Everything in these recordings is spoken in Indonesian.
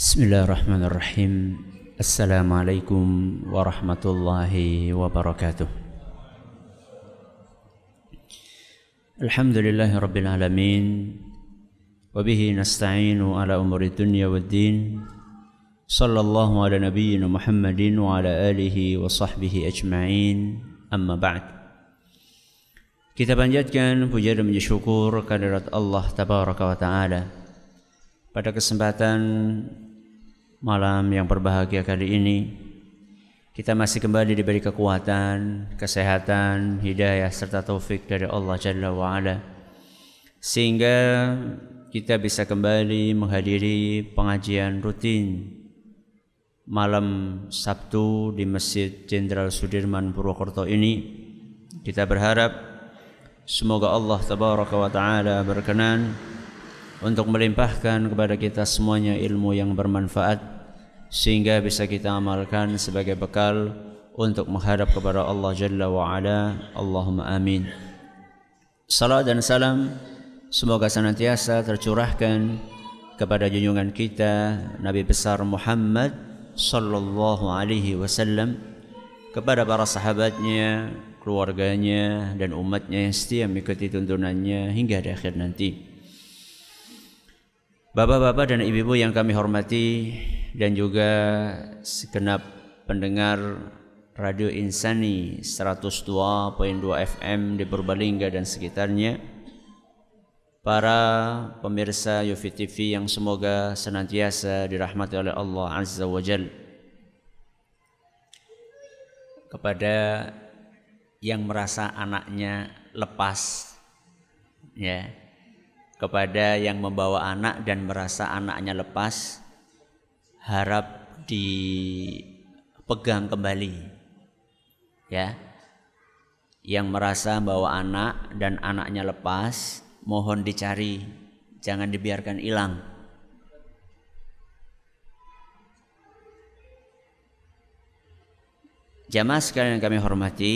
بسم الله الرحمن الرحيم السلام عليكم ورحمة الله وبركاته الحمد لله رب العالمين وبه نستعين على أمور الدنيا والدين صلى الله على نبينا محمد وعلى آله وصحبه أجمعين أما بعد Kita panjatkan puja dan puji syukur kehadirat Tabaraka wa Ta'ala. Pada kesempatan malam yang berbahagia kali ini. Kita masih kembali diberi kekuatan, kesehatan, hidayah serta taufik dari Allah Jalla wa Ala Sehingga kita bisa kembali menghadiri pengajian rutin malam Sabtu di Masjid Jenderal Sudirman Purwokerto ini. Kita berharap Semoga Allah tabaraka wa taala berkenan untuk melimpahkan kepada kita semuanya ilmu yang bermanfaat sehingga bisa kita amalkan sebagai bekal untuk menghadap kepada Allah Jalla wa Ala. Allahumma amin. Salam dan salam semoga senantiasa tercurahkan kepada junjungan kita Nabi besar Muhammad sallallahu alaihi wasallam kepada para sahabatnya, keluarganya dan umatnya yang setia mengikuti tuntunannya hingga di akhir nanti. Bapak-bapak dan ibu-ibu yang kami hormati dan juga segenap pendengar Radio Insani 102.2 FM di Purbalingga dan sekitarnya. Para pemirsa Yofi TV yang semoga senantiasa dirahmati oleh Allah Azza wa Jalla kepada yang merasa anaknya lepas ya kepada yang membawa anak dan merasa anaknya lepas harap dipegang kembali ya. Yang merasa bawa anak dan anaknya lepas mohon dicari jangan dibiarkan hilang. Jamaah sekalian yang kami hormati,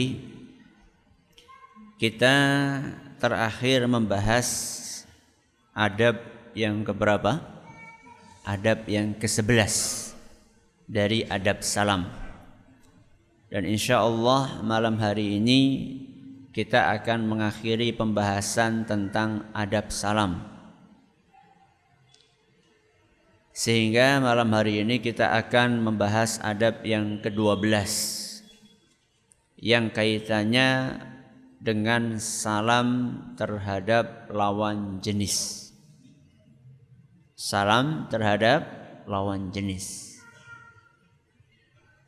kita terakhir membahas adab yang keberapa? Adab yang ke-11 dari adab salam. Dan insya Allah malam hari ini kita akan mengakhiri pembahasan tentang adab salam. Sehingga malam hari ini kita akan membahas adab yang ke-12 yang kaitannya dengan salam terhadap lawan jenis. Salam terhadap lawan jenis.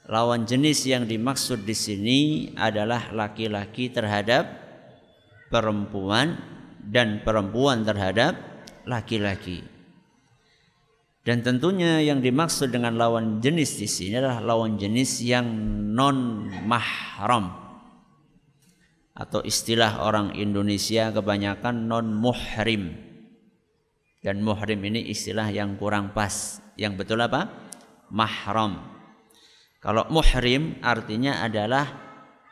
Lawan jenis yang dimaksud di sini adalah laki-laki terhadap perempuan dan perempuan terhadap laki-laki. Dan tentunya yang dimaksud dengan lawan jenis di sini adalah lawan jenis yang non mahram atau istilah orang Indonesia kebanyakan non muhrim dan muhrim ini istilah yang kurang pas. Yang betul apa? Mahram. Kalau muhrim artinya adalah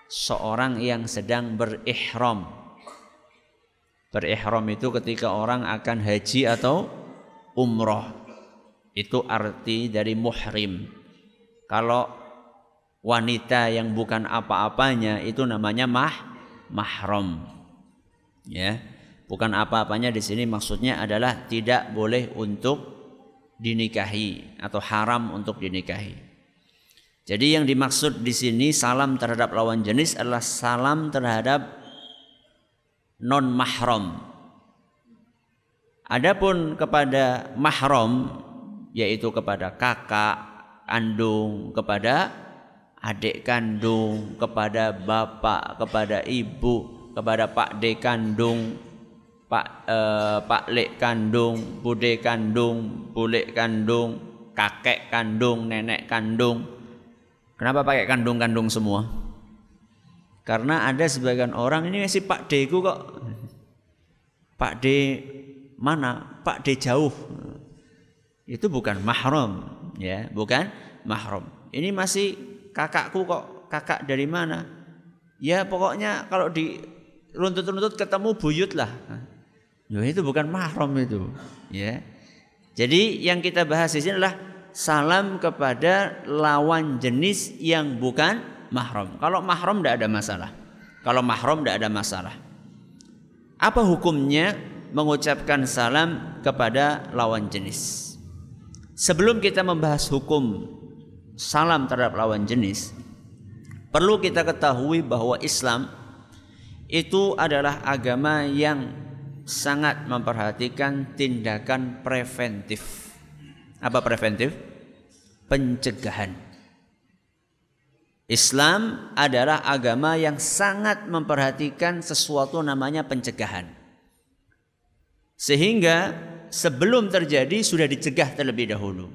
seorang yang sedang berihram. Berihram itu ketika orang akan haji atau umroh. Itu arti dari muhrim. Kalau wanita yang bukan apa-apanya itu namanya mah mahram. Ya. Bukan apa-apanya di sini maksudnya adalah tidak boleh untuk dinikahi atau haram untuk dinikahi. Jadi yang dimaksud di sini salam terhadap lawan jenis adalah salam terhadap non mahram. Adapun kepada mahram yaitu kepada kakak, kandung, kepada adik kandung, kepada bapak, kepada ibu, kepada pak de kandung, pak eh, pak lek kandung, bude kandung, bule kandung, kakek kandung, nenek kandung. Kenapa pakai kandung-kandung semua? Karena ada sebagian orang ini masih Pak D ku kok. Pak D mana? Pak D jauh. Itu bukan mahram, ya, bukan mahram. Ini masih kakakku kok kakak dari mana? Ya pokoknya kalau di runtut-runtut ketemu buyut lah. Ya itu bukan mahram itu. Ya. Jadi yang kita bahas di sini adalah salam kepada lawan jenis yang bukan mahram. Kalau mahram tidak ada masalah. Kalau mahram tidak ada masalah. Apa hukumnya mengucapkan salam kepada lawan jenis? Sebelum kita membahas hukum salam terhadap lawan jenis, perlu kita ketahui bahwa Islam itu adalah agama yang sangat memperhatikan tindakan preventif. Apa preventif? Pencegahan. Islam adalah agama yang sangat memperhatikan sesuatu namanya pencegahan. Sehingga sebelum terjadi sudah dicegah terlebih dahulu.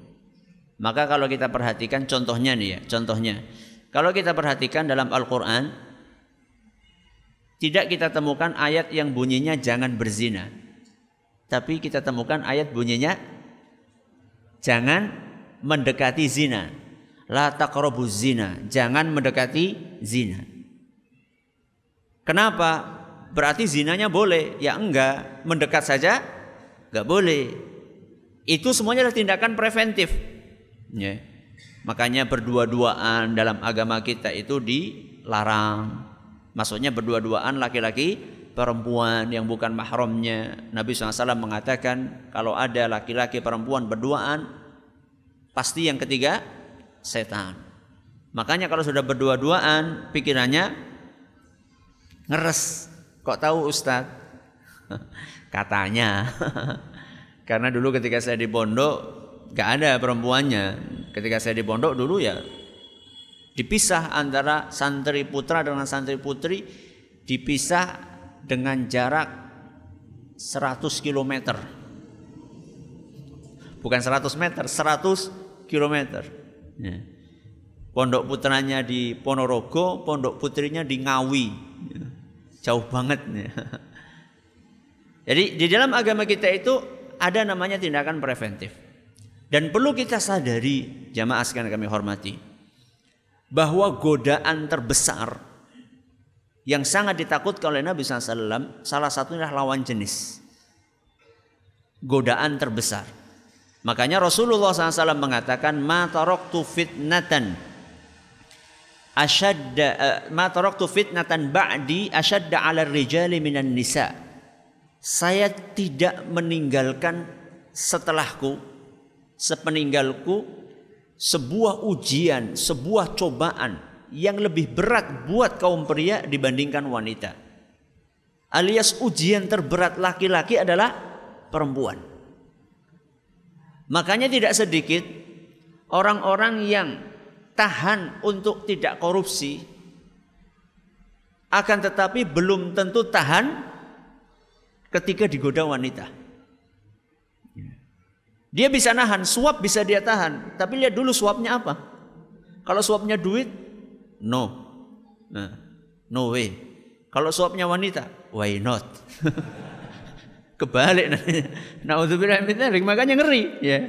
Maka kalau kita perhatikan contohnya nih ya, contohnya. Kalau kita perhatikan dalam Al-Qur'an tidak kita temukan ayat yang bunyinya jangan berzina. Tapi kita temukan ayat bunyinya jangan mendekati zina. La taqrabu zina, jangan mendekati zina. Kenapa? Berarti zinanya boleh? Ya enggak, mendekat saja enggak boleh. Itu semuanya adalah tindakan preventif. Ya. Makanya berdua-duaan dalam agama kita itu dilarang. Maksudnya berdua-duaan laki-laki perempuan yang bukan mahramnya. Nabi SAW mengatakan kalau ada laki-laki perempuan berduaan pasti yang ketiga setan. Makanya kalau sudah berdua-duaan pikirannya ngeres. Kok tahu Ustadz? Katanya. Karena dulu ketika saya di pondok gak ada perempuannya. Ketika saya di pondok dulu ya dipisah antara santri putra dengan santri putri dipisah dengan jarak 100 km bukan 100 meter 100 km ya. pondok putranya di Ponorogo pondok putrinya di Ngawi ya. jauh banget ya. jadi di dalam agama kita itu ada namanya tindakan preventif dan perlu kita sadari jamaah sekalian kami hormati bahwa godaan terbesar yang sangat ditakutkan oleh Nabi SAW salah satunya lawan jenis. Godaan terbesar. Makanya Rasulullah SAW mengatakan ma taraktu fitnatan ashadda uh, ma taraktu fitnatan ba'di ashadda 'ala rijali minan nisa. Saya tidak meninggalkan setelahku sepeninggalku sebuah ujian, sebuah cobaan yang lebih berat buat kaum pria dibandingkan wanita. Alias ujian terberat laki-laki adalah perempuan. Makanya tidak sedikit orang-orang yang tahan untuk tidak korupsi akan tetapi belum tentu tahan ketika digoda wanita. Dia bisa nahan, suap bisa dia tahan. Tapi lihat dulu suapnya apa. Kalau suapnya duit, no. Nah, no way. Kalau suapnya wanita, why not? Kebalik nanti. Nauzubillah min makanya ngeri, ya.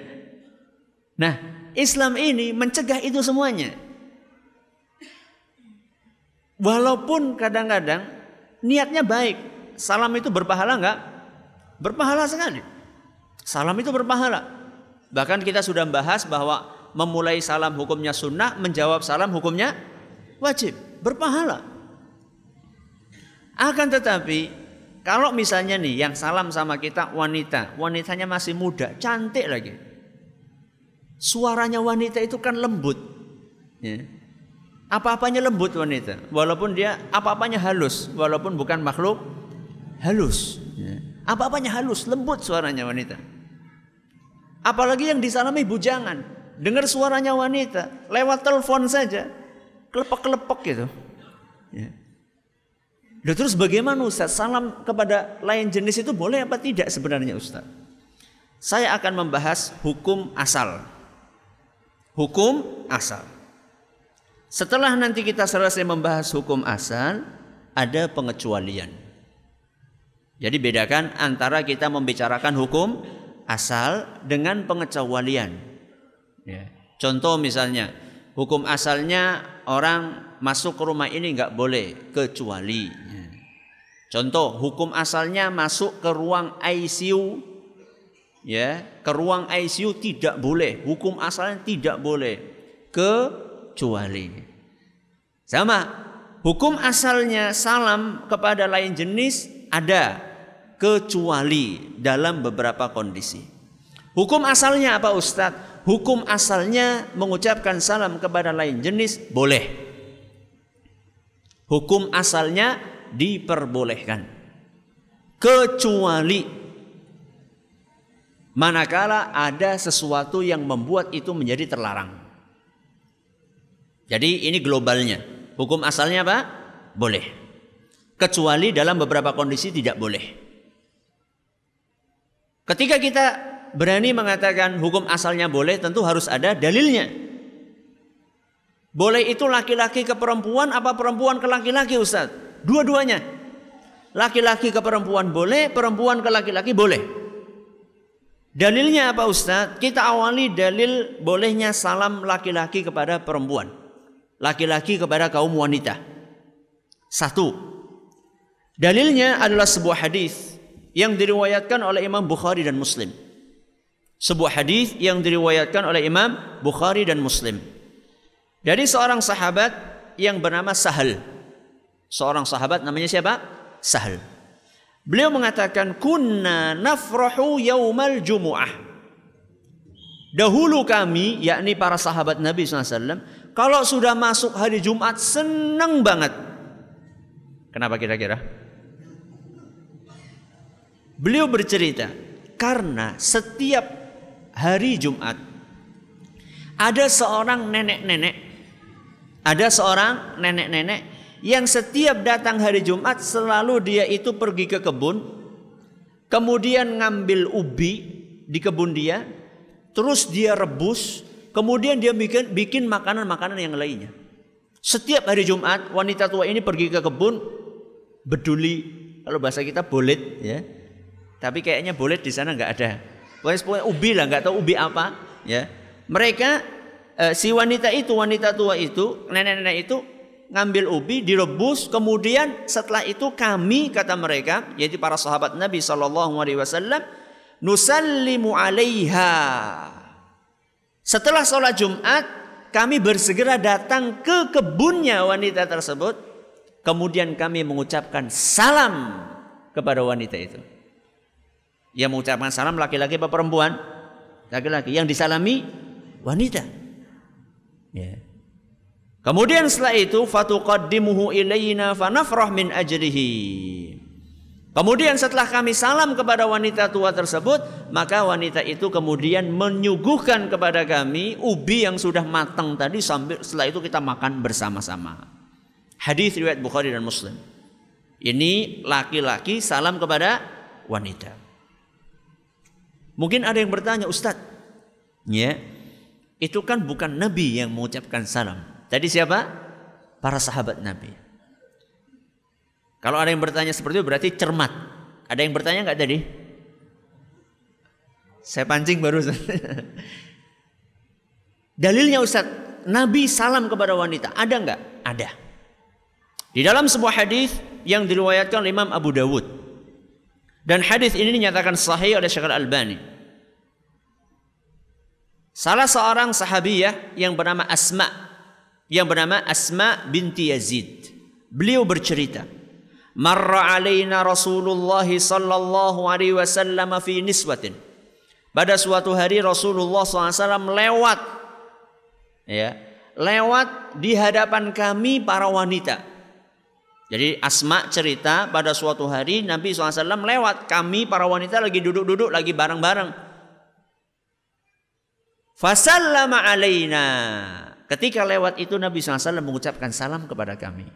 Nah, Islam ini mencegah itu semuanya. Walaupun kadang-kadang niatnya baik, salam itu berpahala enggak? Berpahala sekali. Salam itu berpahala. Bahkan kita sudah membahas bahwa memulai salam hukumnya sunnah, menjawab salam hukumnya wajib, berpahala. Akan tetapi kalau misalnya nih yang salam sama kita wanita, wanitanya masih muda, cantik lagi. Suaranya wanita itu kan lembut. Ya. Apa-apanya lembut wanita, walaupun dia apa-apanya halus, walaupun bukan makhluk halus. Ya. Apa-apanya halus, lembut suaranya wanita. Apalagi yang disalami bujangan. Dengar suaranya wanita. Lewat telepon saja. Kelepek-kelepek gitu. Ya. Loh, terus bagaimana Ustaz? Salam kepada lain jenis itu boleh apa tidak sebenarnya Ustaz? Saya akan membahas hukum asal. Hukum asal. Setelah nanti kita selesai membahas hukum asal, ada pengecualian. Jadi bedakan antara kita membicarakan hukum asal dengan pengecualian. Ya. Contoh misalnya, hukum asalnya orang masuk ke rumah ini nggak boleh kecuali. Ya. Contoh, hukum asalnya masuk ke ruang ICU ya ke ruang ICU tidak boleh, hukum asalnya tidak boleh kecuali sama hukum asalnya salam kepada lain jenis ada kecuali dalam beberapa kondisi. Hukum asalnya apa Ustadz? Hukum asalnya mengucapkan salam kepada lain jenis boleh. Hukum asalnya diperbolehkan. Kecuali manakala ada sesuatu yang membuat itu menjadi terlarang. Jadi ini globalnya. Hukum asalnya apa? Boleh. Kecuali dalam beberapa kondisi tidak boleh. Ketika kita berani mengatakan hukum asalnya boleh, tentu harus ada dalilnya. Boleh itu laki-laki ke perempuan apa perempuan ke laki-laki Ustaz? Dua-duanya. Laki-laki ke perempuan boleh, perempuan ke laki-laki boleh. Dalilnya apa Ustaz? Kita awali dalil bolehnya salam laki-laki kepada perempuan. Laki-laki kepada kaum wanita. Satu. Dalilnya adalah sebuah hadis yang diriwayatkan oleh Imam Bukhari dan Muslim. Sebuah hadis yang diriwayatkan oleh Imam Bukhari dan Muslim. Dari seorang sahabat yang bernama Sahal. Seorang sahabat namanya siapa? Sahal. Beliau mengatakan kunna nafrahu yaumal jumu'ah. Dahulu kami yakni para sahabat Nabi SAW kalau sudah masuk hari Jumat senang banget. Kenapa kira-kira? Beliau bercerita karena setiap hari Jumat ada seorang nenek-nenek ada seorang nenek-nenek yang setiap datang hari Jumat selalu dia itu pergi ke kebun, kemudian ngambil ubi di kebun dia, terus dia rebus, kemudian dia bikin bikin makanan-makanan yang lainnya. Setiap hari Jumat wanita tua ini pergi ke kebun, beduli, kalau bahasa kita bolet ya. Tapi kayaknya bolet di sana nggak ada. Pokoknya ubi lah, nggak tahu ubi apa ya. Mereka eh, si wanita itu, wanita tua itu, nenek-nenek itu ngambil ubi, direbus, kemudian setelah itu kami kata mereka, yaitu para sahabat Nabi Shallallahu Alaihi Wasallam, nusallimu alaiha. Setelah sholat Jumat, kami bersegera datang ke kebunnya wanita tersebut, kemudian kami mengucapkan salam kepada wanita itu. Yang mengucapkan salam laki-laki apa perempuan? Laki-laki. Yang disalami wanita. Ya. Kemudian setelah itu fatuqaddimuhu ilaina fanafrah min ajrihi. Kemudian setelah kami salam kepada wanita tua tersebut, maka wanita itu kemudian menyuguhkan kepada kami ubi yang sudah matang tadi sambil setelah itu kita makan bersama-sama. Hadis riwayat Bukhari dan Muslim. Ini laki-laki salam kepada wanita. Mungkin ada yang bertanya, Ustadz, ya, itu kan bukan Nabi yang mengucapkan salam. Tadi siapa? Para sahabat Nabi. Kalau ada yang bertanya seperti itu berarti cermat. Ada yang bertanya nggak tadi? Saya pancing baru. Dalilnya Ustaz, Nabi salam kepada wanita. Ada nggak? Ada. Di dalam sebuah hadis yang diriwayatkan oleh Imam Abu Dawud. Dan hadis ini dinyatakan sahih oleh Syekh Al-Albani. Salah seorang sahabiyah yang bernama Asma yang bernama Asma binti Yazid. Beliau bercerita, "Marra alaina Rasulullah sallallahu alaihi wasallam fi niswatin." Pada suatu hari Rasulullah SAW lewat ya, lewat di hadapan kami para wanita. Jadi Asma cerita pada suatu hari Nabi SAW lewat kami para wanita lagi duduk-duduk lagi bareng-bareng. Fasallama alaina. Ketika lewat itu Nabi SAW mengucapkan salam kepada kami.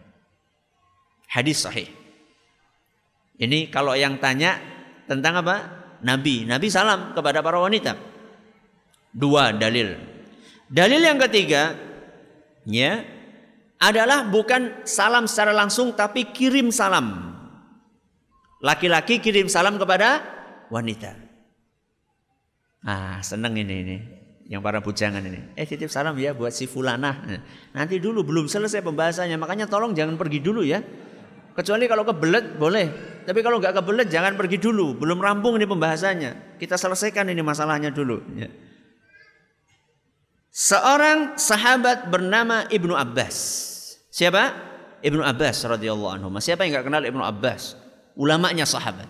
Hadis sahih. Ini kalau yang tanya tentang apa? Nabi. Nabi salam kepada para wanita. Dua dalil. Dalil yang ketiga, ya, adalah bukan salam secara langsung tapi kirim salam. Laki-laki kirim salam kepada wanita. Ah, senang ini ini yang para bujangan ini. Eh titip salam ya buat si Fulana. Nanti dulu belum selesai pembahasannya. Makanya tolong jangan pergi dulu ya. Kecuali kalau kebelet boleh. Tapi kalau nggak kebelet jangan pergi dulu. Belum rampung ini pembahasannya. Kita selesaikan ini masalahnya dulu. Ya. Seorang sahabat bernama Ibnu Abbas. Siapa? Ibnu Abbas radhiyallahu anhu. Siapa yang nggak kenal Ibnu Abbas? Ulamanya sahabat.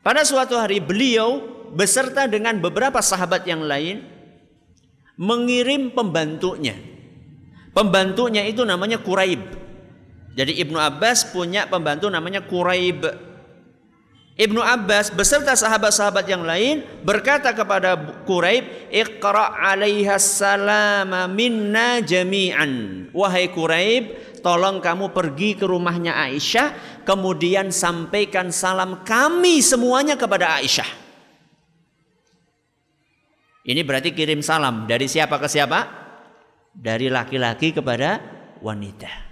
Pada suatu hari beliau beserta dengan beberapa sahabat yang lain mengirim pembantunya. Pembantunya itu namanya Quraib. Jadi Ibnu Abbas punya pembantu namanya Quraib. Ibnu Abbas beserta sahabat-sahabat yang lain berkata kepada Quraib, "Iqra 'alaiha salama minna jami'an." Wahai Quraib, tolong kamu pergi ke rumahnya Aisyah, kemudian sampaikan salam kami semuanya kepada Aisyah. Ini berarti kirim salam dari siapa ke siapa? Dari laki-laki kepada wanita.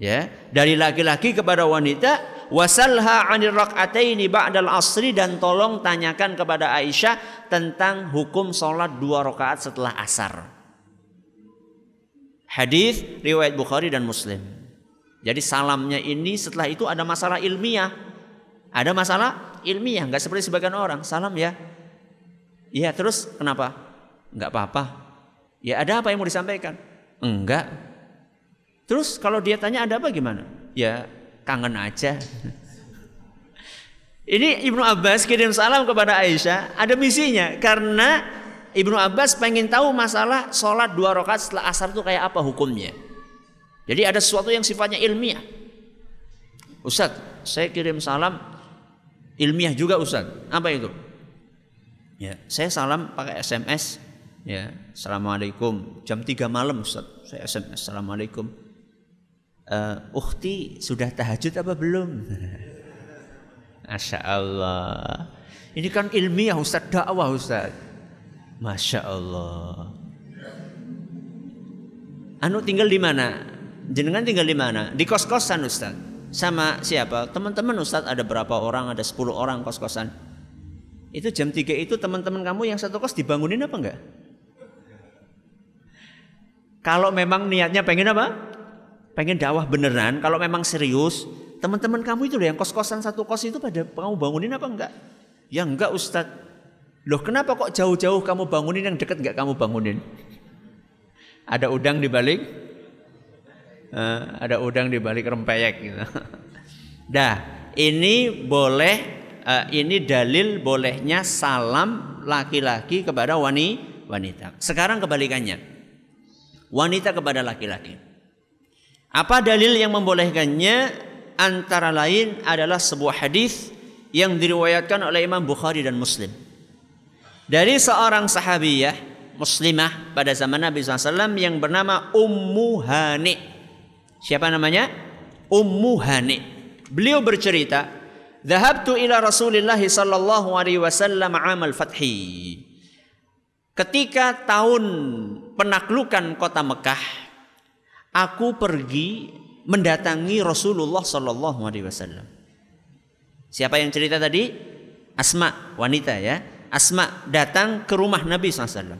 Ya, dari laki-laki kepada wanita wasalha anir rak'ataini ba'dal asri dan tolong tanyakan kepada Aisyah tentang hukum sholat dua rakaat setelah asar. Hadis riwayat Bukhari dan Muslim. Jadi salamnya ini setelah itu ada masalah ilmiah. Ada masalah ilmiah, nggak seperti sebagian orang. Salam ya. Iya, terus kenapa? Nggak apa-apa. Ya ada apa yang mau disampaikan? Enggak. Terus kalau dia tanya ada apa gimana? Ya kangen aja. Ini Ibnu Abbas kirim salam kepada Aisyah, ada misinya karena Ibnu Abbas pengen tahu masalah sholat dua rakaat setelah asar itu kayak apa hukumnya. Jadi ada sesuatu yang sifatnya ilmiah. Ustadz, saya kirim salam ilmiah juga Ustadz. Apa itu? Ya, saya salam pakai SMS. Ya, assalamualaikum. Jam 3 malam Ustadz, saya SMS. Assalamualaikum uh, Ukti sudah tahajud apa belum? Masya Allah. Ini kan ilmiah Ustaz dakwah Ustaz. Masya Allah. Anu tinggal di mana? Jenengan tinggal di mana? Di kos-kosan Ustaz. Sama siapa? Teman-teman Ustaz ada berapa orang? Ada 10 orang kos-kosan. Itu jam 3 itu teman-teman kamu yang satu kos dibangunin apa enggak? Kalau memang niatnya pengen apa? pengen dakwah beneran, kalau memang serius, teman-teman kamu itu loh yang kos-kosan satu kos itu pada kamu bangunin apa enggak? Ya enggak Ustadz. Loh kenapa kok jauh-jauh kamu bangunin yang dekat enggak kamu bangunin? Ada udang di balik? Uh, ada udang di balik rempeyek gitu. Dah, ini boleh uh, ini dalil bolehnya salam laki-laki kepada wanita. Sekarang kebalikannya. Wanita kepada laki-laki. Apa dalil yang membolehkannya? Antara lain adalah sebuah hadis yang diriwayatkan oleh Imam Bukhari dan Muslim. Dari seorang sahabiyah muslimah pada zaman Nabi SAW yang bernama Ummu Hani. Siapa namanya? Ummu Hani. Beliau bercerita, "Dhahabtu ila Rasulillah sallallahu alaihi wasallam amal fathi." Ketika tahun penaklukan kota Mekah, aku pergi mendatangi Rasulullah Sallallahu Alaihi Wasallam. Siapa yang cerita tadi? Asma, wanita ya. Asma datang ke rumah Nabi SAW.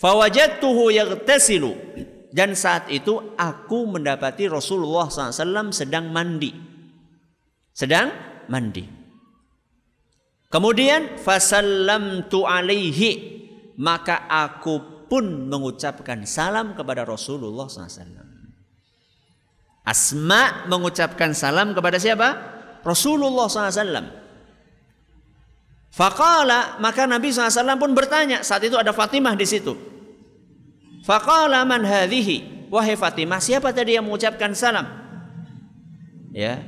Fawajatuhu yagtasilu. Dan saat itu aku mendapati Rasulullah SAW sedang mandi. Sedang mandi. Kemudian fasallamtu alaihi. Maka aku pun mengucapkan salam kepada Rasulullah SAW. Asma mengucapkan salam kepada siapa? Rasulullah SAW. Fakala maka Nabi SAW pun bertanya. Saat itu ada Fatimah di situ. Fakala man. Wahai Fatimah, siapa tadi yang mengucapkan salam? Ya.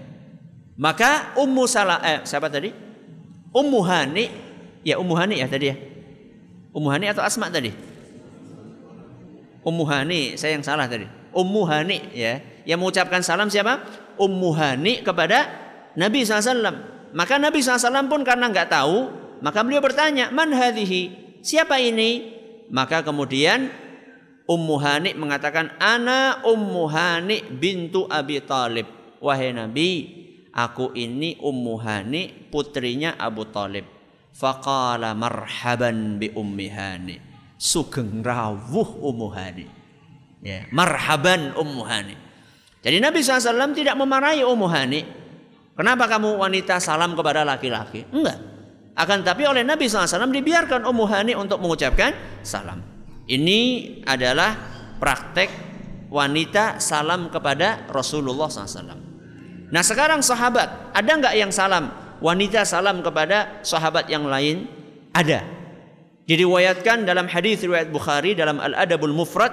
Maka Ummu Salah eh siapa tadi? Ummu Hani. Ya Ummu Hani ya tadi ya. Ummu Hani atau Asma tadi? Ummu Hani, saya yang salah tadi. Ummu Hani ya. Yang mengucapkan salam siapa? Ummu Hani kepada Nabi SAW. Maka Nabi SAW pun karena nggak tahu, maka beliau bertanya, Man hadhihi? Siapa ini? Maka kemudian Ummu Hani mengatakan, Ana Ummu Hani bintu Abi Talib. Wahai Nabi, aku ini Ummu Hani putrinya Abu Talib. Faqala marhaban bi Ummi. Sugeng rawuh Ummu Hani. Ya, marhaban Ummu Hani. Jadi Nabi SAW tidak memarahi Ummu Hani. Kenapa kamu wanita salam kepada laki-laki? Enggak. Akan tapi oleh Nabi SAW dibiarkan Ummu Hani untuk mengucapkan salam. Ini adalah praktek wanita salam kepada Rasulullah SAW. Nah sekarang sahabat, ada nggak yang salam? Wanita salam kepada sahabat yang lain? Ada. Diriwayatkan dalam hadis riwayat Bukhari dalam Al-Adabul Mufrad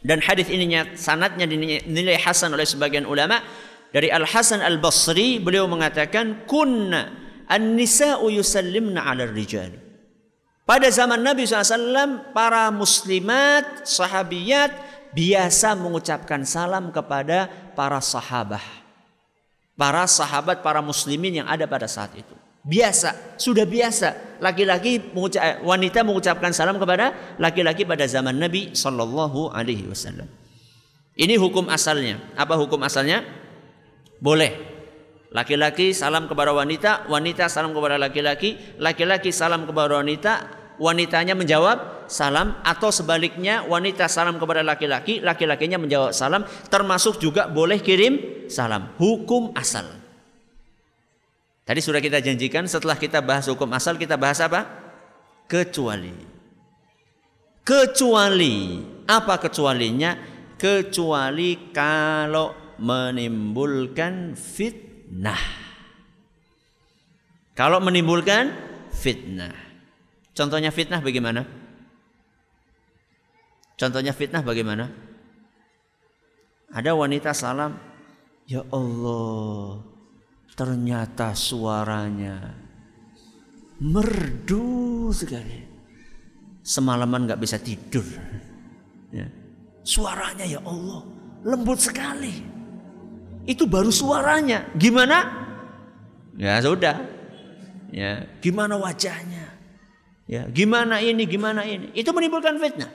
dan hadis ini sanatnya dinilai hasan oleh sebagian ulama dari Al Hasan Al Basri beliau mengatakan kunna an-nisa'u yusallimna 'ala rijal. Pada zaman Nabi SAW, para muslimat, sahabiyat biasa mengucapkan salam kepada para sahabat. Para sahabat, para muslimin yang ada pada saat itu. Biasa, sudah biasa. Laki-laki mengucap, wanita mengucapkan salam kepada laki-laki pada zaman Nabi Sallallahu Alaihi Wasallam. Ini hukum asalnya. Apa hukum asalnya? Boleh. Laki-laki salam kepada wanita, wanita salam kepada laki-laki, laki-laki salam kepada wanita, wanitanya menjawab salam atau sebaliknya wanita salam kepada laki-laki, laki-lakinya menjawab salam, termasuk juga boleh kirim salam. Hukum asal. Tadi sudah kita janjikan setelah kita bahas hukum asal kita bahas apa? Kecuali. Kecuali apa kecualinya? Kecuali kalau menimbulkan fitnah. Kalau menimbulkan fitnah. Contohnya fitnah bagaimana? Contohnya fitnah bagaimana? Ada wanita salam, "Ya Allah, ternyata suaranya merdu sekali. Semalaman nggak bisa tidur. Ya. Suaranya ya Allah lembut sekali. Itu baru suaranya. Gimana? Ya sudah. Ya, gimana wajahnya? Ya, gimana ini, gimana ini? Itu menimbulkan fitnah.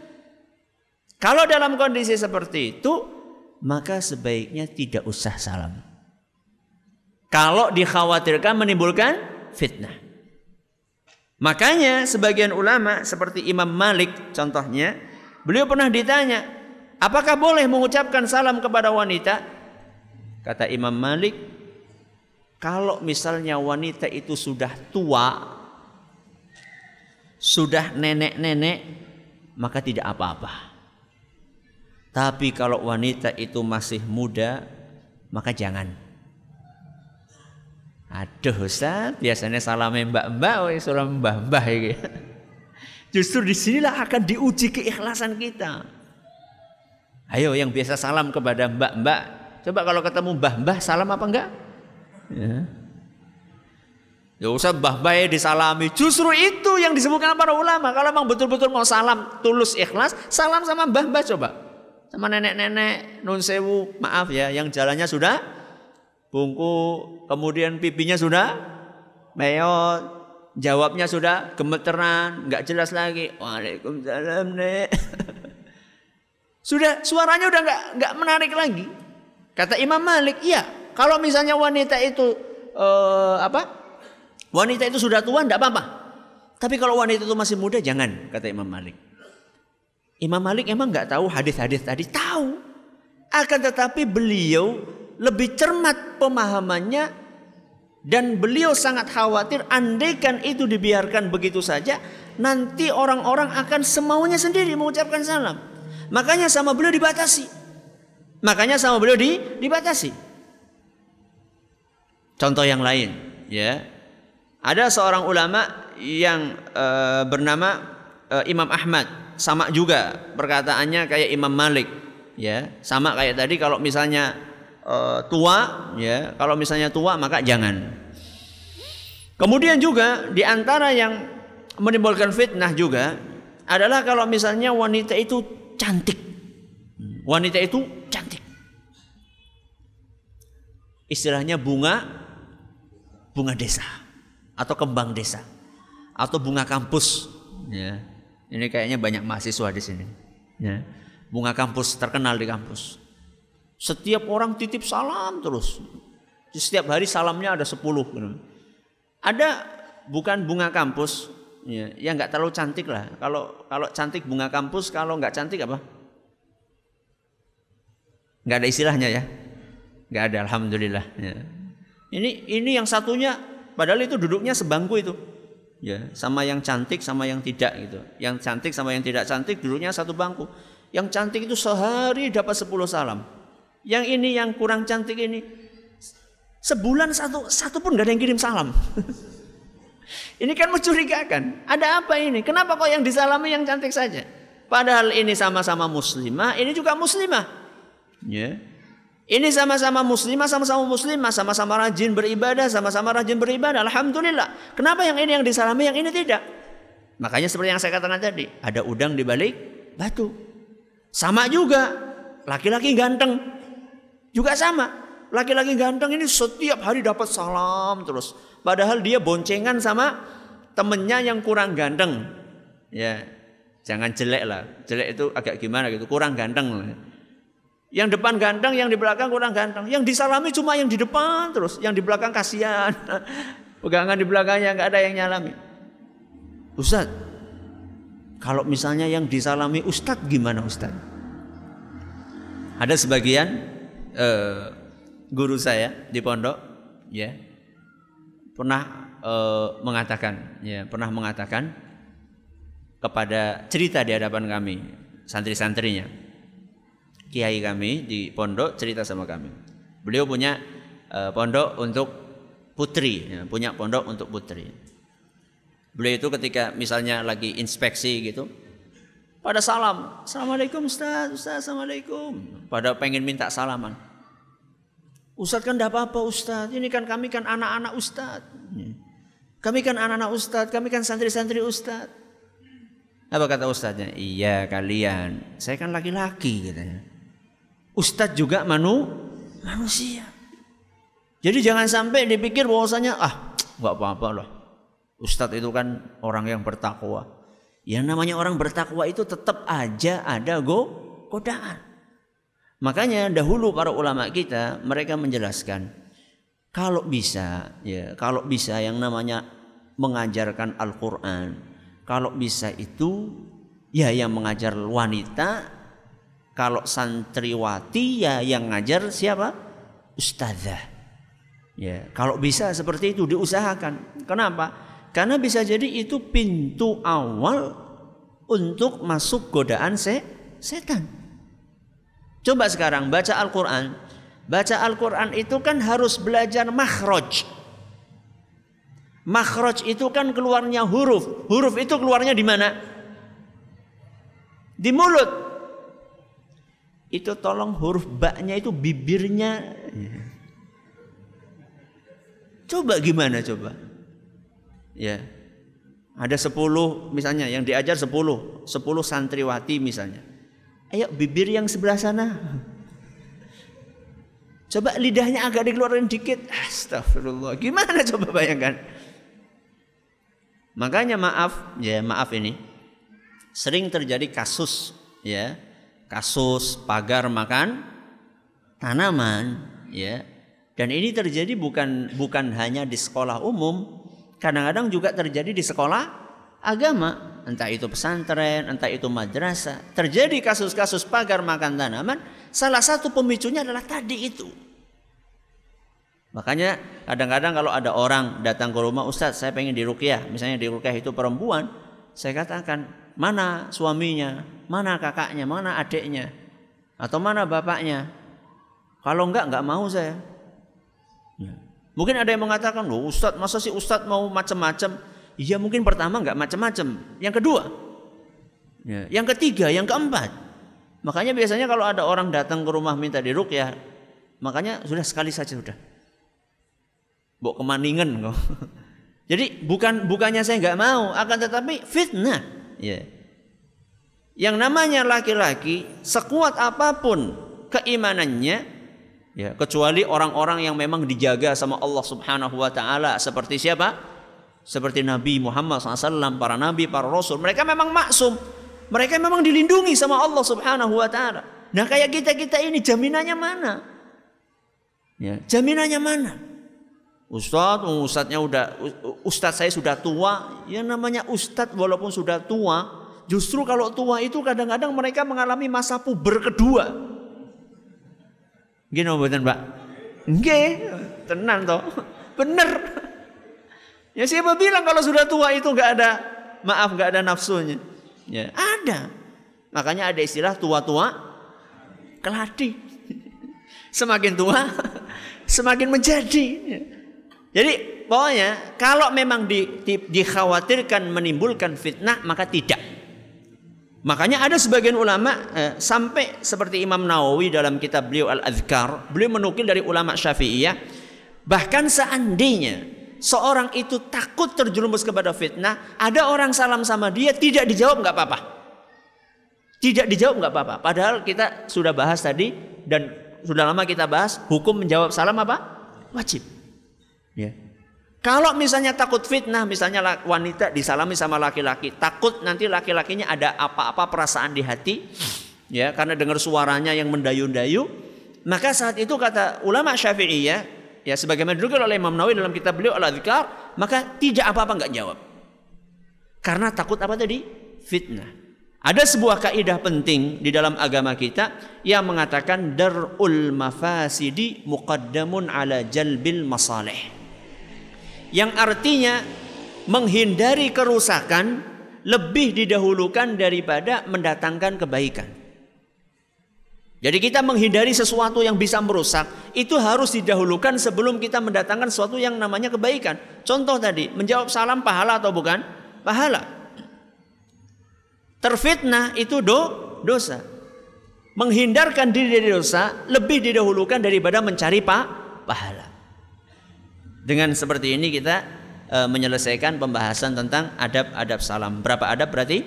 Kalau dalam kondisi seperti itu, maka sebaiknya tidak usah salam. Kalau dikhawatirkan menimbulkan fitnah. Makanya sebagian ulama seperti Imam Malik contohnya, beliau pernah ditanya, apakah boleh mengucapkan salam kepada wanita? Kata Imam Malik, kalau misalnya wanita itu sudah tua, sudah nenek-nenek, maka tidak apa-apa. Tapi kalau wanita itu masih muda, maka jangan. Aduh Ustaz, biasanya salam mbak-mbak, salam mbah-mbah ya. Justru di sinilah akan diuji keikhlasan kita. Ayo yang biasa salam kepada mbak-mbak, Coba kalau ketemu mbah-mbah salam apa enggak? Ya. Ya usah mbah-mbah ya disalami. Justru itu yang disebutkan para ulama. Kalau memang betul-betul mau salam tulus ikhlas, salam sama mbah-mbah coba. Sama nenek-nenek nun sewu, maaf ya, yang jalannya sudah bungku, kemudian pipinya sudah meyot, jawabnya sudah gemeteran, nggak jelas lagi. Waalaikumsalam, Nek. sudah suaranya udah nggak nggak menarik lagi. Kata Imam Malik, iya. Kalau misalnya wanita itu uh, apa? Wanita itu sudah tua, tidak apa-apa. Tapi kalau wanita itu masih muda, jangan, kata Imam Malik. Imam Malik emang nggak tahu hadis-hadis tadi, tahu. Akan tetapi beliau lebih cermat pemahamannya dan beliau sangat khawatir andaikan itu dibiarkan begitu saja, nanti orang-orang akan semaunya sendiri mengucapkan salam. Makanya sama beliau dibatasi. Makanya sama beliau di, dibatasi. Contoh yang lain, ya. Ada seorang ulama yang e, bernama e, Imam Ahmad, sama juga perkataannya kayak Imam Malik, ya. Sama kayak tadi kalau misalnya e, tua, ya. Kalau misalnya tua maka jangan. Kemudian juga di antara yang menimbulkan fitnah juga adalah kalau misalnya wanita itu cantik. Wanita itu cantik. Istilahnya bunga bunga desa atau kembang desa atau bunga kampus ya. Ini kayaknya banyak mahasiswa di sini. Ya. Bunga kampus terkenal di kampus. Setiap orang titip salam terus. Setiap hari salamnya ada 10 gitu. Ada bukan bunga kampus ya, yang nggak terlalu cantik lah. Kalau kalau cantik bunga kampus, kalau nggak cantik apa? nggak ada istilahnya ya nggak ada alhamdulillah ya. Ini ini yang satunya padahal itu duduknya sebangku itu. Ya, sama yang cantik sama yang tidak gitu. Yang cantik sama yang tidak cantik duduknya satu bangku. Yang cantik itu sehari dapat 10 salam. Yang ini yang kurang cantik ini sebulan satu satu pun gak ada yang kirim salam. ini kan mencurigakan. Ada apa ini? Kenapa kok yang disalami yang cantik saja? Padahal ini sama-sama muslimah, ini juga muslimah. Ya. Ini sama-sama muslimah, sama-sama muslimah, sama-sama rajin beribadah, sama-sama rajin beribadah. Alhamdulillah. Kenapa yang ini yang disalami, yang ini tidak? Makanya seperti yang saya katakan tadi, ada udang di balik batu. Sama juga, laki-laki ganteng juga sama. Laki-laki ganteng ini setiap hari dapat salam terus. Padahal dia boncengan sama temennya yang kurang ganteng. Ya, jangan jelek lah. Jelek itu agak gimana gitu, kurang ganteng lah. Yang depan ganteng, yang di belakang kurang ganteng. Yang disalami cuma yang di depan terus, yang di belakang kasihan. Pegangan di belakangnya nggak ada yang nyalami. Ustaz, kalau misalnya yang disalami Ustadz gimana Ustadz? Ada sebagian uh, guru saya di pondok, ya pernah uh, mengatakan, ya pernah mengatakan kepada cerita di hadapan kami santri-santrinya kiai kami di pondok cerita sama kami. Beliau punya uh, pondok untuk putri, ya, punya pondok untuk putri. Beliau itu ketika misalnya lagi inspeksi gitu, pada salam, assalamualaikum Ustaz, Ustaz, assalamualaikum. Pada pengen minta salaman. Ustaz kan tidak apa-apa Ustaz, ini kan kami kan anak-anak Ustaz. Kami kan anak-anak Ustaz, kami kan santri-santri Ustaz. Apa kata Ustaznya? Iya kalian, saya kan laki-laki katanya. Ustadz juga manu, manusia. Jadi jangan sampai dipikir bahwasanya ah nggak apa-apa loh. Ustadz itu kan orang yang bertakwa. Yang namanya orang bertakwa itu tetap aja ada go godaan. Makanya dahulu para ulama kita mereka menjelaskan kalau bisa ya kalau bisa yang namanya mengajarkan Al-Qur'an kalau bisa itu ya yang mengajar wanita kalau santriwati ya yang ngajar siapa? Ustazah. Ya, kalau bisa seperti itu diusahakan. Kenapa? Karena bisa jadi itu pintu awal untuk masuk godaan se setan. Coba sekarang baca Al-Qur'an. Baca Al-Qur'an itu kan harus belajar makhraj. Makhraj itu kan keluarnya huruf. Huruf itu keluarnya di mana? Di mulut itu tolong huruf baknya itu bibirnya. Coba gimana coba? Ya. Ada sepuluh misalnya yang diajar sepuluh. Sepuluh santriwati misalnya. Ayo bibir yang sebelah sana. Coba lidahnya agak dikeluarin dikit. Astagfirullah. Gimana coba bayangkan? Makanya maaf ya maaf ini. Sering terjadi kasus ya kasus pagar makan tanaman ya. Dan ini terjadi bukan bukan hanya di sekolah umum kadang-kadang juga terjadi di sekolah agama. Entah itu pesantren entah itu madrasah. Terjadi kasus-kasus pagar makan tanaman salah satu pemicunya adalah tadi itu. Makanya kadang-kadang kalau ada orang datang ke rumah Ustadz saya pengen dirukyah misalnya dirukyah itu perempuan saya katakan mana suaminya, mana kakaknya, mana adiknya, atau mana bapaknya. Kalau enggak, enggak mau saya. Ya. Mungkin ada yang mengatakan, loh Ustadz, masa sih Ustadz mau macam-macam? Iya mungkin pertama enggak macam-macam. Yang kedua, ya. yang ketiga, yang keempat. Makanya biasanya kalau ada orang datang ke rumah minta ya, makanya sudah sekali saja sudah. Bok kemaningan kok. Jadi bukan bukannya saya nggak mau, akan tetapi fitnah. Ya. Yang namanya laki-laki sekuat apa pun keimanannya ya kecuali orang-orang yang memang dijaga sama Allah Subhanahu wa taala seperti siapa? Seperti Nabi Muhammad SAW, para nabi, para rasul. Mereka memang maksum. Mereka memang dilindungi sama Allah Subhanahu wa taala. Nah, kayak kita-kita ini jaminannya mana? Ya, jaminannya mana? Ustadz, ustadznya udah, ustadz saya sudah tua. Ya namanya ustadz walaupun sudah tua, justru kalau tua itu kadang-kadang mereka mengalami masa puber kedua. Gini buatan Pak? Oke, tenan toh. Bener. Ya siapa bilang kalau sudah tua itu nggak ada maaf nggak ada nafsunya? Ya ada. Makanya ada istilah tua-tua keladi. Semakin tua semakin menjadi. Jadi pokoknya kalau memang di, di, dikhawatirkan menimbulkan fitnah maka tidak. Makanya ada sebagian ulama eh, sampai seperti Imam Nawawi dalam kitab beliau Al-Adhkar, beliau menukil dari ulama Syafi'iyah, bahkan seandainya seorang itu takut terjerumus kepada fitnah, ada orang salam sama dia tidak dijawab nggak apa-apa. Tidak dijawab nggak apa-apa. Padahal kita sudah bahas tadi dan sudah lama kita bahas hukum menjawab salam apa? Wajib. Ya. Kalau misalnya takut fitnah, misalnya wanita disalami sama laki-laki, takut nanti laki-lakinya ada apa-apa perasaan di hati, ya karena dengar suaranya yang mendayu-dayu, maka saat itu kata ulama Syafi'iyah, ya sebagaimana dulu oleh Imam Nawawi dalam kitab beliau Al-Adzkar, maka tidak apa-apa nggak jawab. Karena takut apa tadi? Fitnah. Ada sebuah kaidah penting di dalam agama kita yang mengatakan darul mafasidi muqaddamun ala jalbil masalih yang artinya menghindari kerusakan lebih didahulukan daripada mendatangkan kebaikan. Jadi kita menghindari sesuatu yang bisa merusak itu harus didahulukan sebelum kita mendatangkan sesuatu yang namanya kebaikan. Contoh tadi, menjawab salam pahala atau bukan? Pahala. Terfitnah itu do, dosa. Menghindarkan diri dari dosa lebih didahulukan daripada mencari pa, pahala. Dengan seperti ini kita e, menyelesaikan pembahasan tentang adab-adab salam. Berapa adab berarti?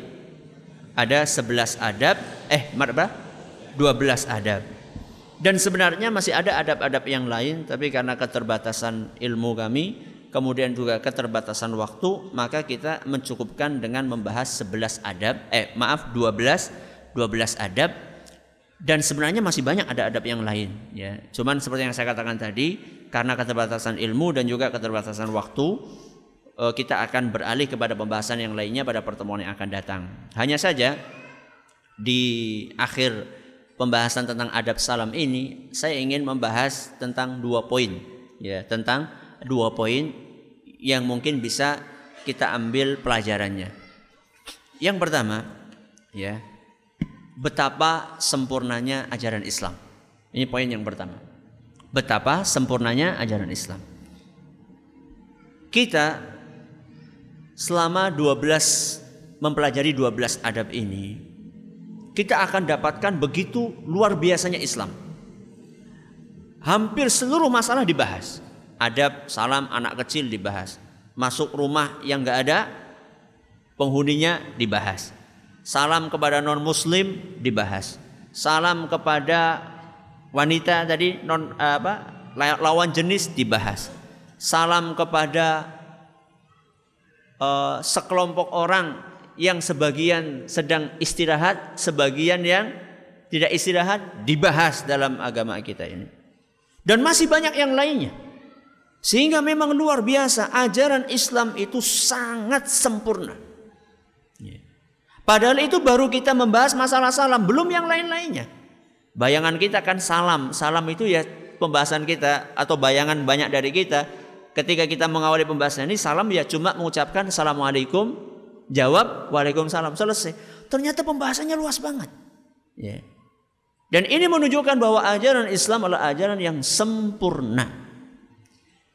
Ada 11 adab, eh berapa? 12 adab. Dan sebenarnya masih ada adab-adab yang lain, tapi karena keterbatasan ilmu kami, kemudian juga keterbatasan waktu, maka kita mencukupkan dengan membahas 11 adab, eh maaf 12 12 adab dan sebenarnya masih banyak ada adab yang lain ya. Cuman seperti yang saya katakan tadi, karena keterbatasan ilmu dan juga keterbatasan waktu eh, kita akan beralih kepada pembahasan yang lainnya pada pertemuan yang akan datang. Hanya saja di akhir pembahasan tentang adab salam ini saya ingin membahas tentang dua poin ya, tentang dua poin yang mungkin bisa kita ambil pelajarannya. Yang pertama ya, betapa sempurnanya ajaran Islam. Ini poin yang pertama betapa sempurnanya ajaran Islam. Kita selama 12 mempelajari 12 adab ini, kita akan dapatkan begitu luar biasanya Islam. Hampir seluruh masalah dibahas. Adab salam anak kecil dibahas. Masuk rumah yang enggak ada penghuninya dibahas. Salam kepada non muslim dibahas. Salam kepada wanita tadi non apa lawan jenis dibahas. Salam kepada uh, sekelompok orang yang sebagian sedang istirahat, sebagian yang tidak istirahat dibahas dalam agama kita ini. Dan masih banyak yang lainnya. Sehingga memang luar biasa ajaran Islam itu sangat sempurna. Ya. Padahal itu baru kita membahas masalah salam, belum yang lain-lainnya. Bayangan kita kan salam. Salam itu ya pembahasan kita atau bayangan banyak dari kita. Ketika kita mengawali pembahasan ini salam ya cuma mengucapkan assalamualaikum, jawab waalaikumsalam selesai. Ternyata pembahasannya luas banget. Ya. Dan ini menunjukkan bahwa ajaran Islam adalah ajaran yang sempurna.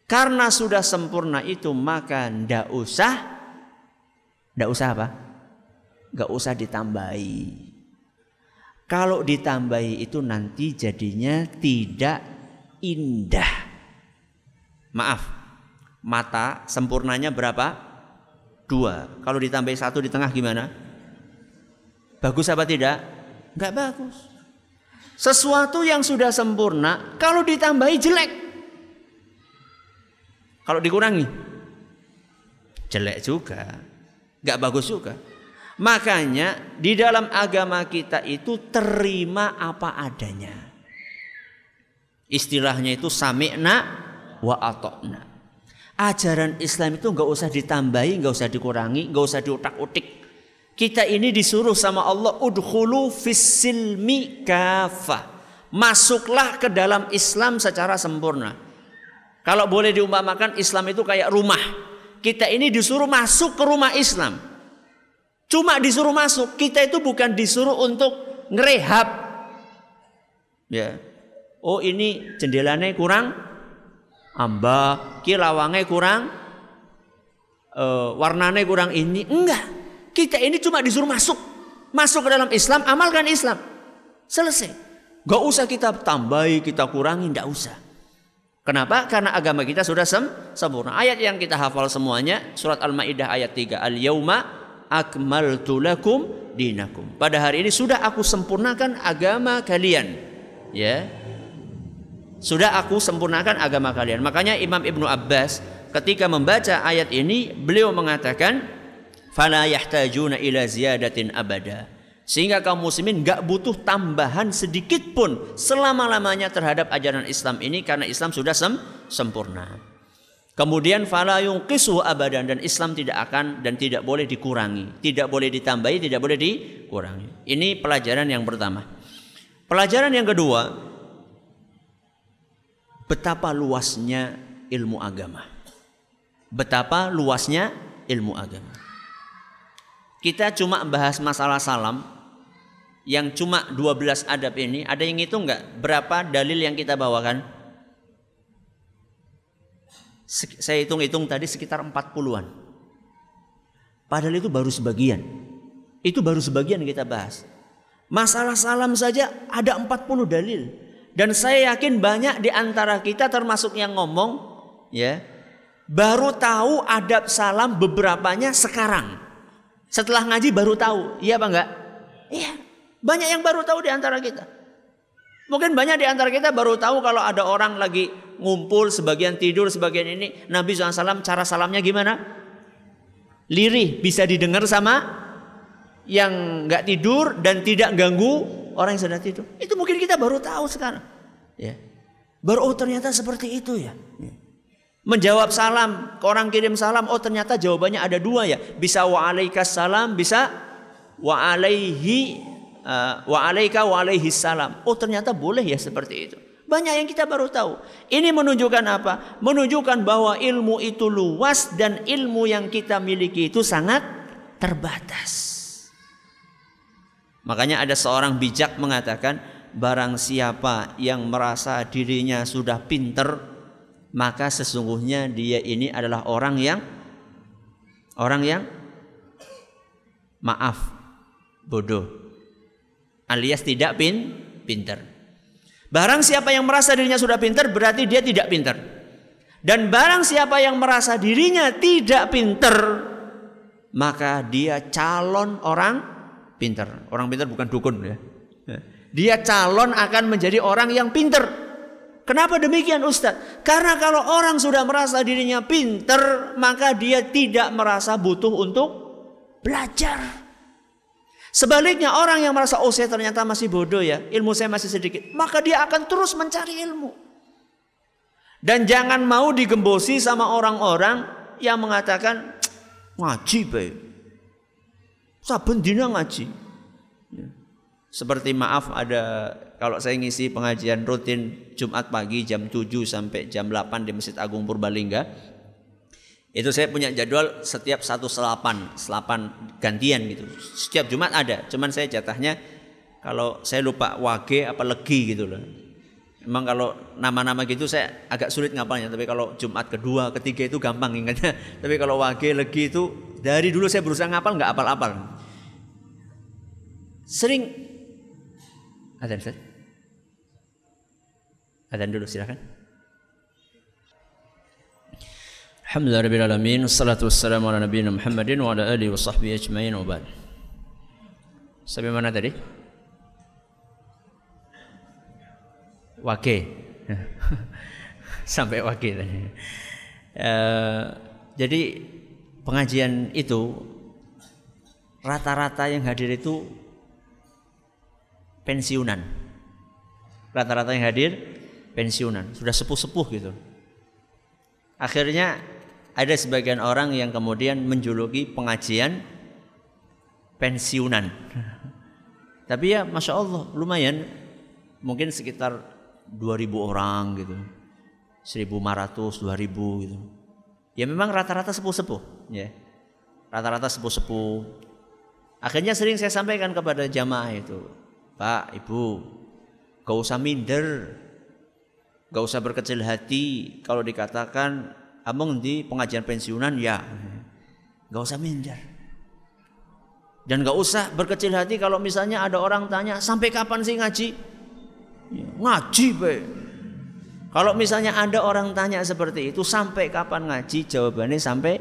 Karena sudah sempurna itu maka ndak usah ndak usah apa? Nggak usah ditambahi. Kalau ditambahi itu nanti jadinya tidak indah. Maaf, mata sempurnanya berapa? Dua. Kalau ditambahi satu di tengah gimana? Bagus apa tidak? Enggak bagus. Sesuatu yang sudah sempurna, kalau ditambahi jelek. Kalau dikurangi, jelek juga. Enggak bagus juga. Makanya di dalam agama kita itu terima apa adanya. Istilahnya itu sami'na wa atokna. Ajaran Islam itu nggak usah ditambahi, nggak usah dikurangi, nggak usah diutak-utik. Kita ini disuruh sama Allah udhulu fisilmi kafa. Masuklah ke dalam Islam secara sempurna. Kalau boleh diumpamakan Islam itu kayak rumah. Kita ini disuruh masuk ke rumah Islam. Cuma disuruh masuk, kita itu bukan disuruh untuk ngerehab. Ya. Oh ini jendelanya kurang amba, kilawangnya kurang uh, warnanya kurang ini. Enggak. Kita ini cuma disuruh masuk. Masuk ke dalam Islam, amalkan Islam. Selesai. Gak usah kita tambahi, kita kurangi, enggak usah. Kenapa? Karena agama kita sudah sem sempurna. Ayat yang kita hafal semuanya surat Al-Maidah ayat 3. Al-yauma akmaltu lakum dinakum. Pada hari ini sudah aku sempurnakan agama kalian. Ya. Sudah aku sempurnakan agama kalian. Makanya Imam Ibnu Abbas ketika membaca ayat ini beliau mengatakan fala yahtajuna ila ziyadatin abada sehingga kaum muslimin gak butuh tambahan sedikit pun selama-lamanya terhadap ajaran Islam ini karena Islam sudah sem sempurna. Kemudian fala yunqisu abadan dan Islam tidak akan dan tidak boleh dikurangi, tidak boleh ditambahi, tidak boleh dikurangi. Ini pelajaran yang pertama. Pelajaran yang kedua, betapa luasnya ilmu agama. Betapa luasnya ilmu agama. Kita cuma bahas masalah salam, yang cuma 12 adab ini ada yang ngitung nggak berapa dalil yang kita bawakan? Saya hitung-hitung tadi sekitar 40-an. Padahal itu baru sebagian. Itu baru sebagian yang kita bahas. Masalah salam saja ada 40 dalil. Dan saya yakin banyak di antara kita termasuk yang ngomong ya baru tahu adab salam beberapanya sekarang. Setelah ngaji baru tahu. Iya apa enggak? Iya. Banyak yang baru tahu di antara kita. Mungkin banyak di antara kita baru tahu kalau ada orang lagi ngumpul, sebagian tidur, sebagian ini. Nabi SAW cara salamnya gimana? Lirih, bisa didengar sama yang nggak tidur dan tidak ganggu orang yang sedang tidur. Itu mungkin kita baru tahu sekarang. Ya. Baru oh ternyata seperti itu ya. ya. Menjawab salam, orang kirim salam, oh ternyata jawabannya ada dua ya. Bisa wa alaikas salam, bisa wa Eh, wa alaika wa alaihi salam. Oh ternyata boleh ya seperti itu. Banyak yang kita baru tahu. Ini menunjukkan apa? Menunjukkan bahwa ilmu itu luas dan ilmu yang kita miliki itu sangat terbatas. Makanya ada seorang bijak mengatakan, barang siapa yang merasa dirinya sudah pinter, maka sesungguhnya dia ini adalah orang yang orang yang maaf bodoh alias tidak pin pinter. Barang siapa yang merasa dirinya sudah pinter berarti dia tidak pinter. Dan barang siapa yang merasa dirinya tidak pinter maka dia calon orang pinter. Orang pinter bukan dukun ya. Dia calon akan menjadi orang yang pinter. Kenapa demikian Ustaz? Karena kalau orang sudah merasa dirinya pinter, maka dia tidak merasa butuh untuk belajar. Sebaliknya orang yang merasa oh saya ternyata masih bodoh ya, ilmu saya masih sedikit, maka dia akan terus mencari ilmu. Dan jangan mau digembosi sama orang-orang yang mengatakan ngaji baik. Saben dina ngaji. Ya. Seperti maaf ada kalau saya ngisi pengajian rutin Jumat pagi jam 7 sampai jam 8 di Masjid Agung Purbalingga itu saya punya jadwal setiap satu selapan, selapan gantian gitu. Setiap Jumat ada, cuman saya jatahnya kalau saya lupa wage apa legi gitu loh. Emang kalau nama-nama gitu saya agak sulit ngapalnya, tapi kalau Jumat kedua, ketiga itu gampang ingatnya. Tapi kalau wage, legi itu dari dulu saya berusaha ngapal nggak apal-apal. Sering ada Ustaz? Dulu silakan. Alhamdulillah Rabbil Alamin Wassalatu wassalamu ala nabiyina Muhammadin Wa ala alihi wa sahbihi ajmain wa ba'd. Sampai mana tadi? Wake Sampai wake tadi. Uh, Jadi pengajian itu Rata-rata yang hadir itu Pensiunan. Rata-rata yang hadir Pensiunan. Sudah sepuh-sepuh gitu. Akhirnya ada sebagian orang yang kemudian menjuluki pengajian pensiunan. Tapi ya Masya Allah lumayan mungkin sekitar 2000 orang gitu. 1500, 2000 gitu. Ya memang rata-rata sepuh-sepuh, ya. Rata-rata sepuh-sepuh. Akhirnya sering saya sampaikan kepada jamaah itu, Pak, Ibu, gak usah minder, gak usah berkecil hati kalau dikatakan abang di pengajian pensiunan ya, gak usah minder. Dan gak usah berkecil hati kalau misalnya ada orang tanya sampai kapan sih ngaji? Ya, ngaji, Pak. Kalau misalnya ada orang tanya seperti itu, sampai kapan ngaji? Jawabannya sampai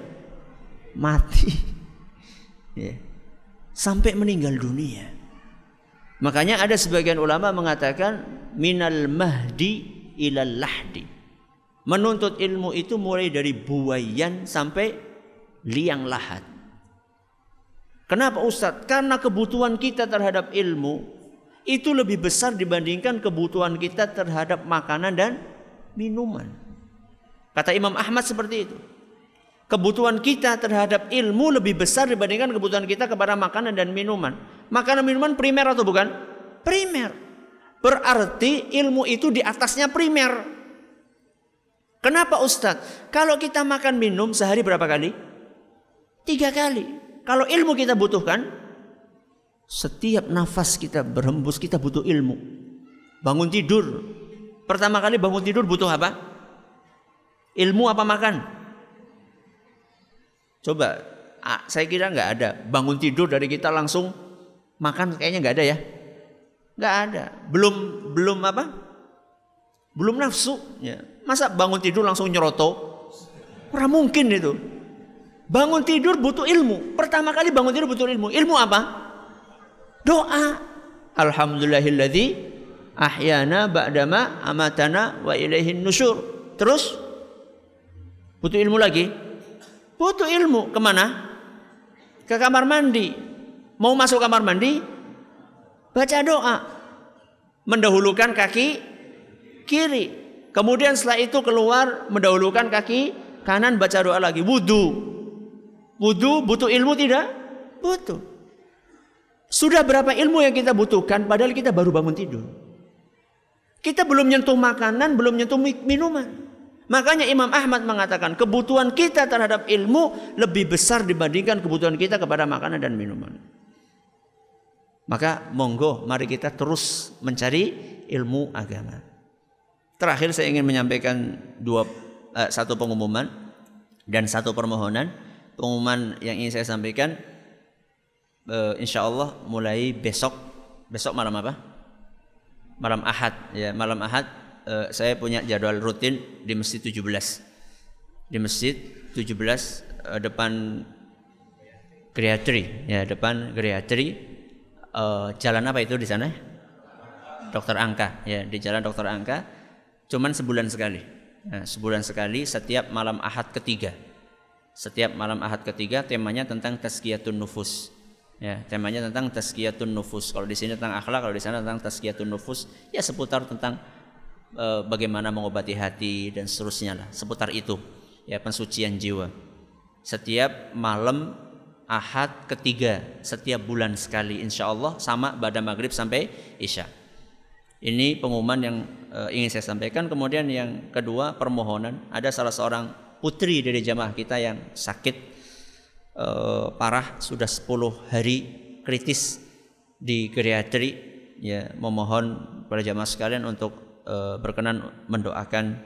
mati. Ya. Sampai meninggal dunia. Makanya ada sebagian ulama mengatakan minal mahdi ilal lahdi. Menuntut ilmu itu mulai dari buayan sampai liang lahat. Kenapa Ustadz? Karena kebutuhan kita terhadap ilmu itu lebih besar dibandingkan kebutuhan kita terhadap makanan dan minuman. Kata Imam Ahmad seperti itu. Kebutuhan kita terhadap ilmu lebih besar dibandingkan kebutuhan kita kepada makanan dan minuman. Makanan minuman primer atau bukan? Primer. Berarti ilmu itu di atasnya primer. Kenapa Ustadz? Kalau kita makan minum sehari berapa kali? Tiga kali. Kalau ilmu kita butuhkan, setiap nafas kita berhembus kita butuh ilmu. Bangun tidur, Pertama kali bangun tidur butuh apa? Ilmu apa makan? Coba, saya kira nggak ada. Bangun tidur dari kita langsung makan kayaknya nggak ada ya. Nggak ada. Belum belum apa? Belum nafsu. Ya. Masa bangun tidur langsung nyeroto? Ora mungkin itu. Bangun tidur butuh ilmu. Pertama kali bangun tidur butuh ilmu. Ilmu apa? Doa. Alhamdulillahilladzi ahyana ba'dama amatana wa ilaihin nusyur. Terus butuh ilmu lagi? Butuh ilmu ke mana? Ke kamar mandi. Mau masuk kamar mandi? Baca doa. Mendahulukan kaki kiri. Kemudian setelah itu keluar mendahulukan kaki kanan baca doa lagi. Wudhu. Wudhu butuh ilmu tidak? Butuh. Sudah berapa ilmu yang kita butuhkan padahal kita baru bangun tidur. Kita belum nyentuh makanan, belum nyentuh minuman. Makanya Imam Ahmad mengatakan kebutuhan kita terhadap ilmu lebih besar dibandingkan kebutuhan kita kepada makanan dan minuman. Maka monggo mari kita terus mencari ilmu agama. Terakhir saya ingin menyampaikan dua uh, satu pengumuman dan satu permohonan. Pengumuman yang ingin saya sampaikan uh, insya Allah mulai besok. Besok malam apa? malam Ahad ya malam Ahad uh, saya punya jadwal rutin di masjid 17 di masjid 17 uh, eh, depan Geriatri ya depan Geriatri uh, jalan apa itu di sana? Dokter Angka ya di jalan Dokter Angka cuman sebulan sekali nah, sebulan sekali setiap malam Ahad ketiga setiap malam Ahad ketiga temanya tentang tazkiyatun nufus Ya, temanya tentang tazkiyatun nufus. Kalau di sini tentang akhlak, kalau di sana tentang tazkiyatun nufus, ya seputar tentang e, bagaimana mengobati hati dan seterusnya lah, seputar itu. Ya, pensucian jiwa. Setiap malam Ahad ketiga setiap bulan sekali insya Allah sama pada maghrib sampai isya. Ini pengumuman yang e, ingin saya sampaikan. Kemudian yang kedua permohonan ada salah seorang putri dari jamaah kita yang sakit uh, parah sudah 10 hari kritis di geriatri ya memohon pada jamaah sekalian untuk uh, berkenan mendoakan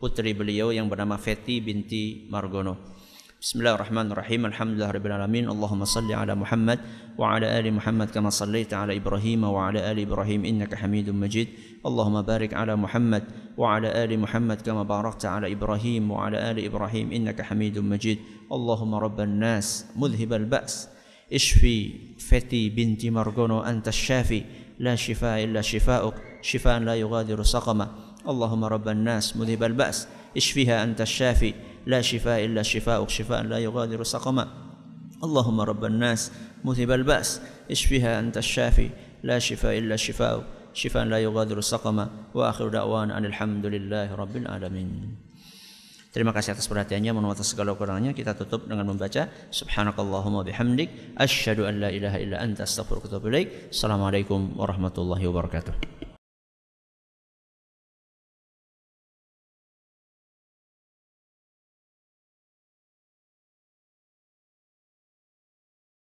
putri beliau yang bernama Feti binti Margono. بسم الله الرحمن الرحيم الحمد لله رب العالمين اللهم صل على محمد وعلى آل محمد كما صليت على إبراهيم وعلى آل إبراهيم إنك حميد مجيد اللهم بارك على محمد وعلى آل محمد كما باركت على إبراهيم وعلى آل إبراهيم إنك حميد مجيد اللهم رب الناس مذهب البأس اشفي فتي بنت مرجونو أنت الشافي لا شفاء إلا شفاؤك شفاء لا يغادر سقما اللهم رب الناس مذهب البأس اشفيها أنت الشافي لا شفاء إلا شفاءك شفاء لا يغادر سقما اللهم رب الناس مذهب البأس اشفها أنت الشافي لا شفاء إلا شفاءك شفاء لا يغادر سقما وآخر دعوانا أن الحمد لله رب العالمين Terima kasih atas perhatiannya, mohon atas segala kurangnya. Kita tutup dengan membaca Subhanakallahumma bihamdik asyhadu an la ilaha illa anta astaghfiruka wa atubu ilaik. Assalamualaikum warahmatullahi wabarakatuh.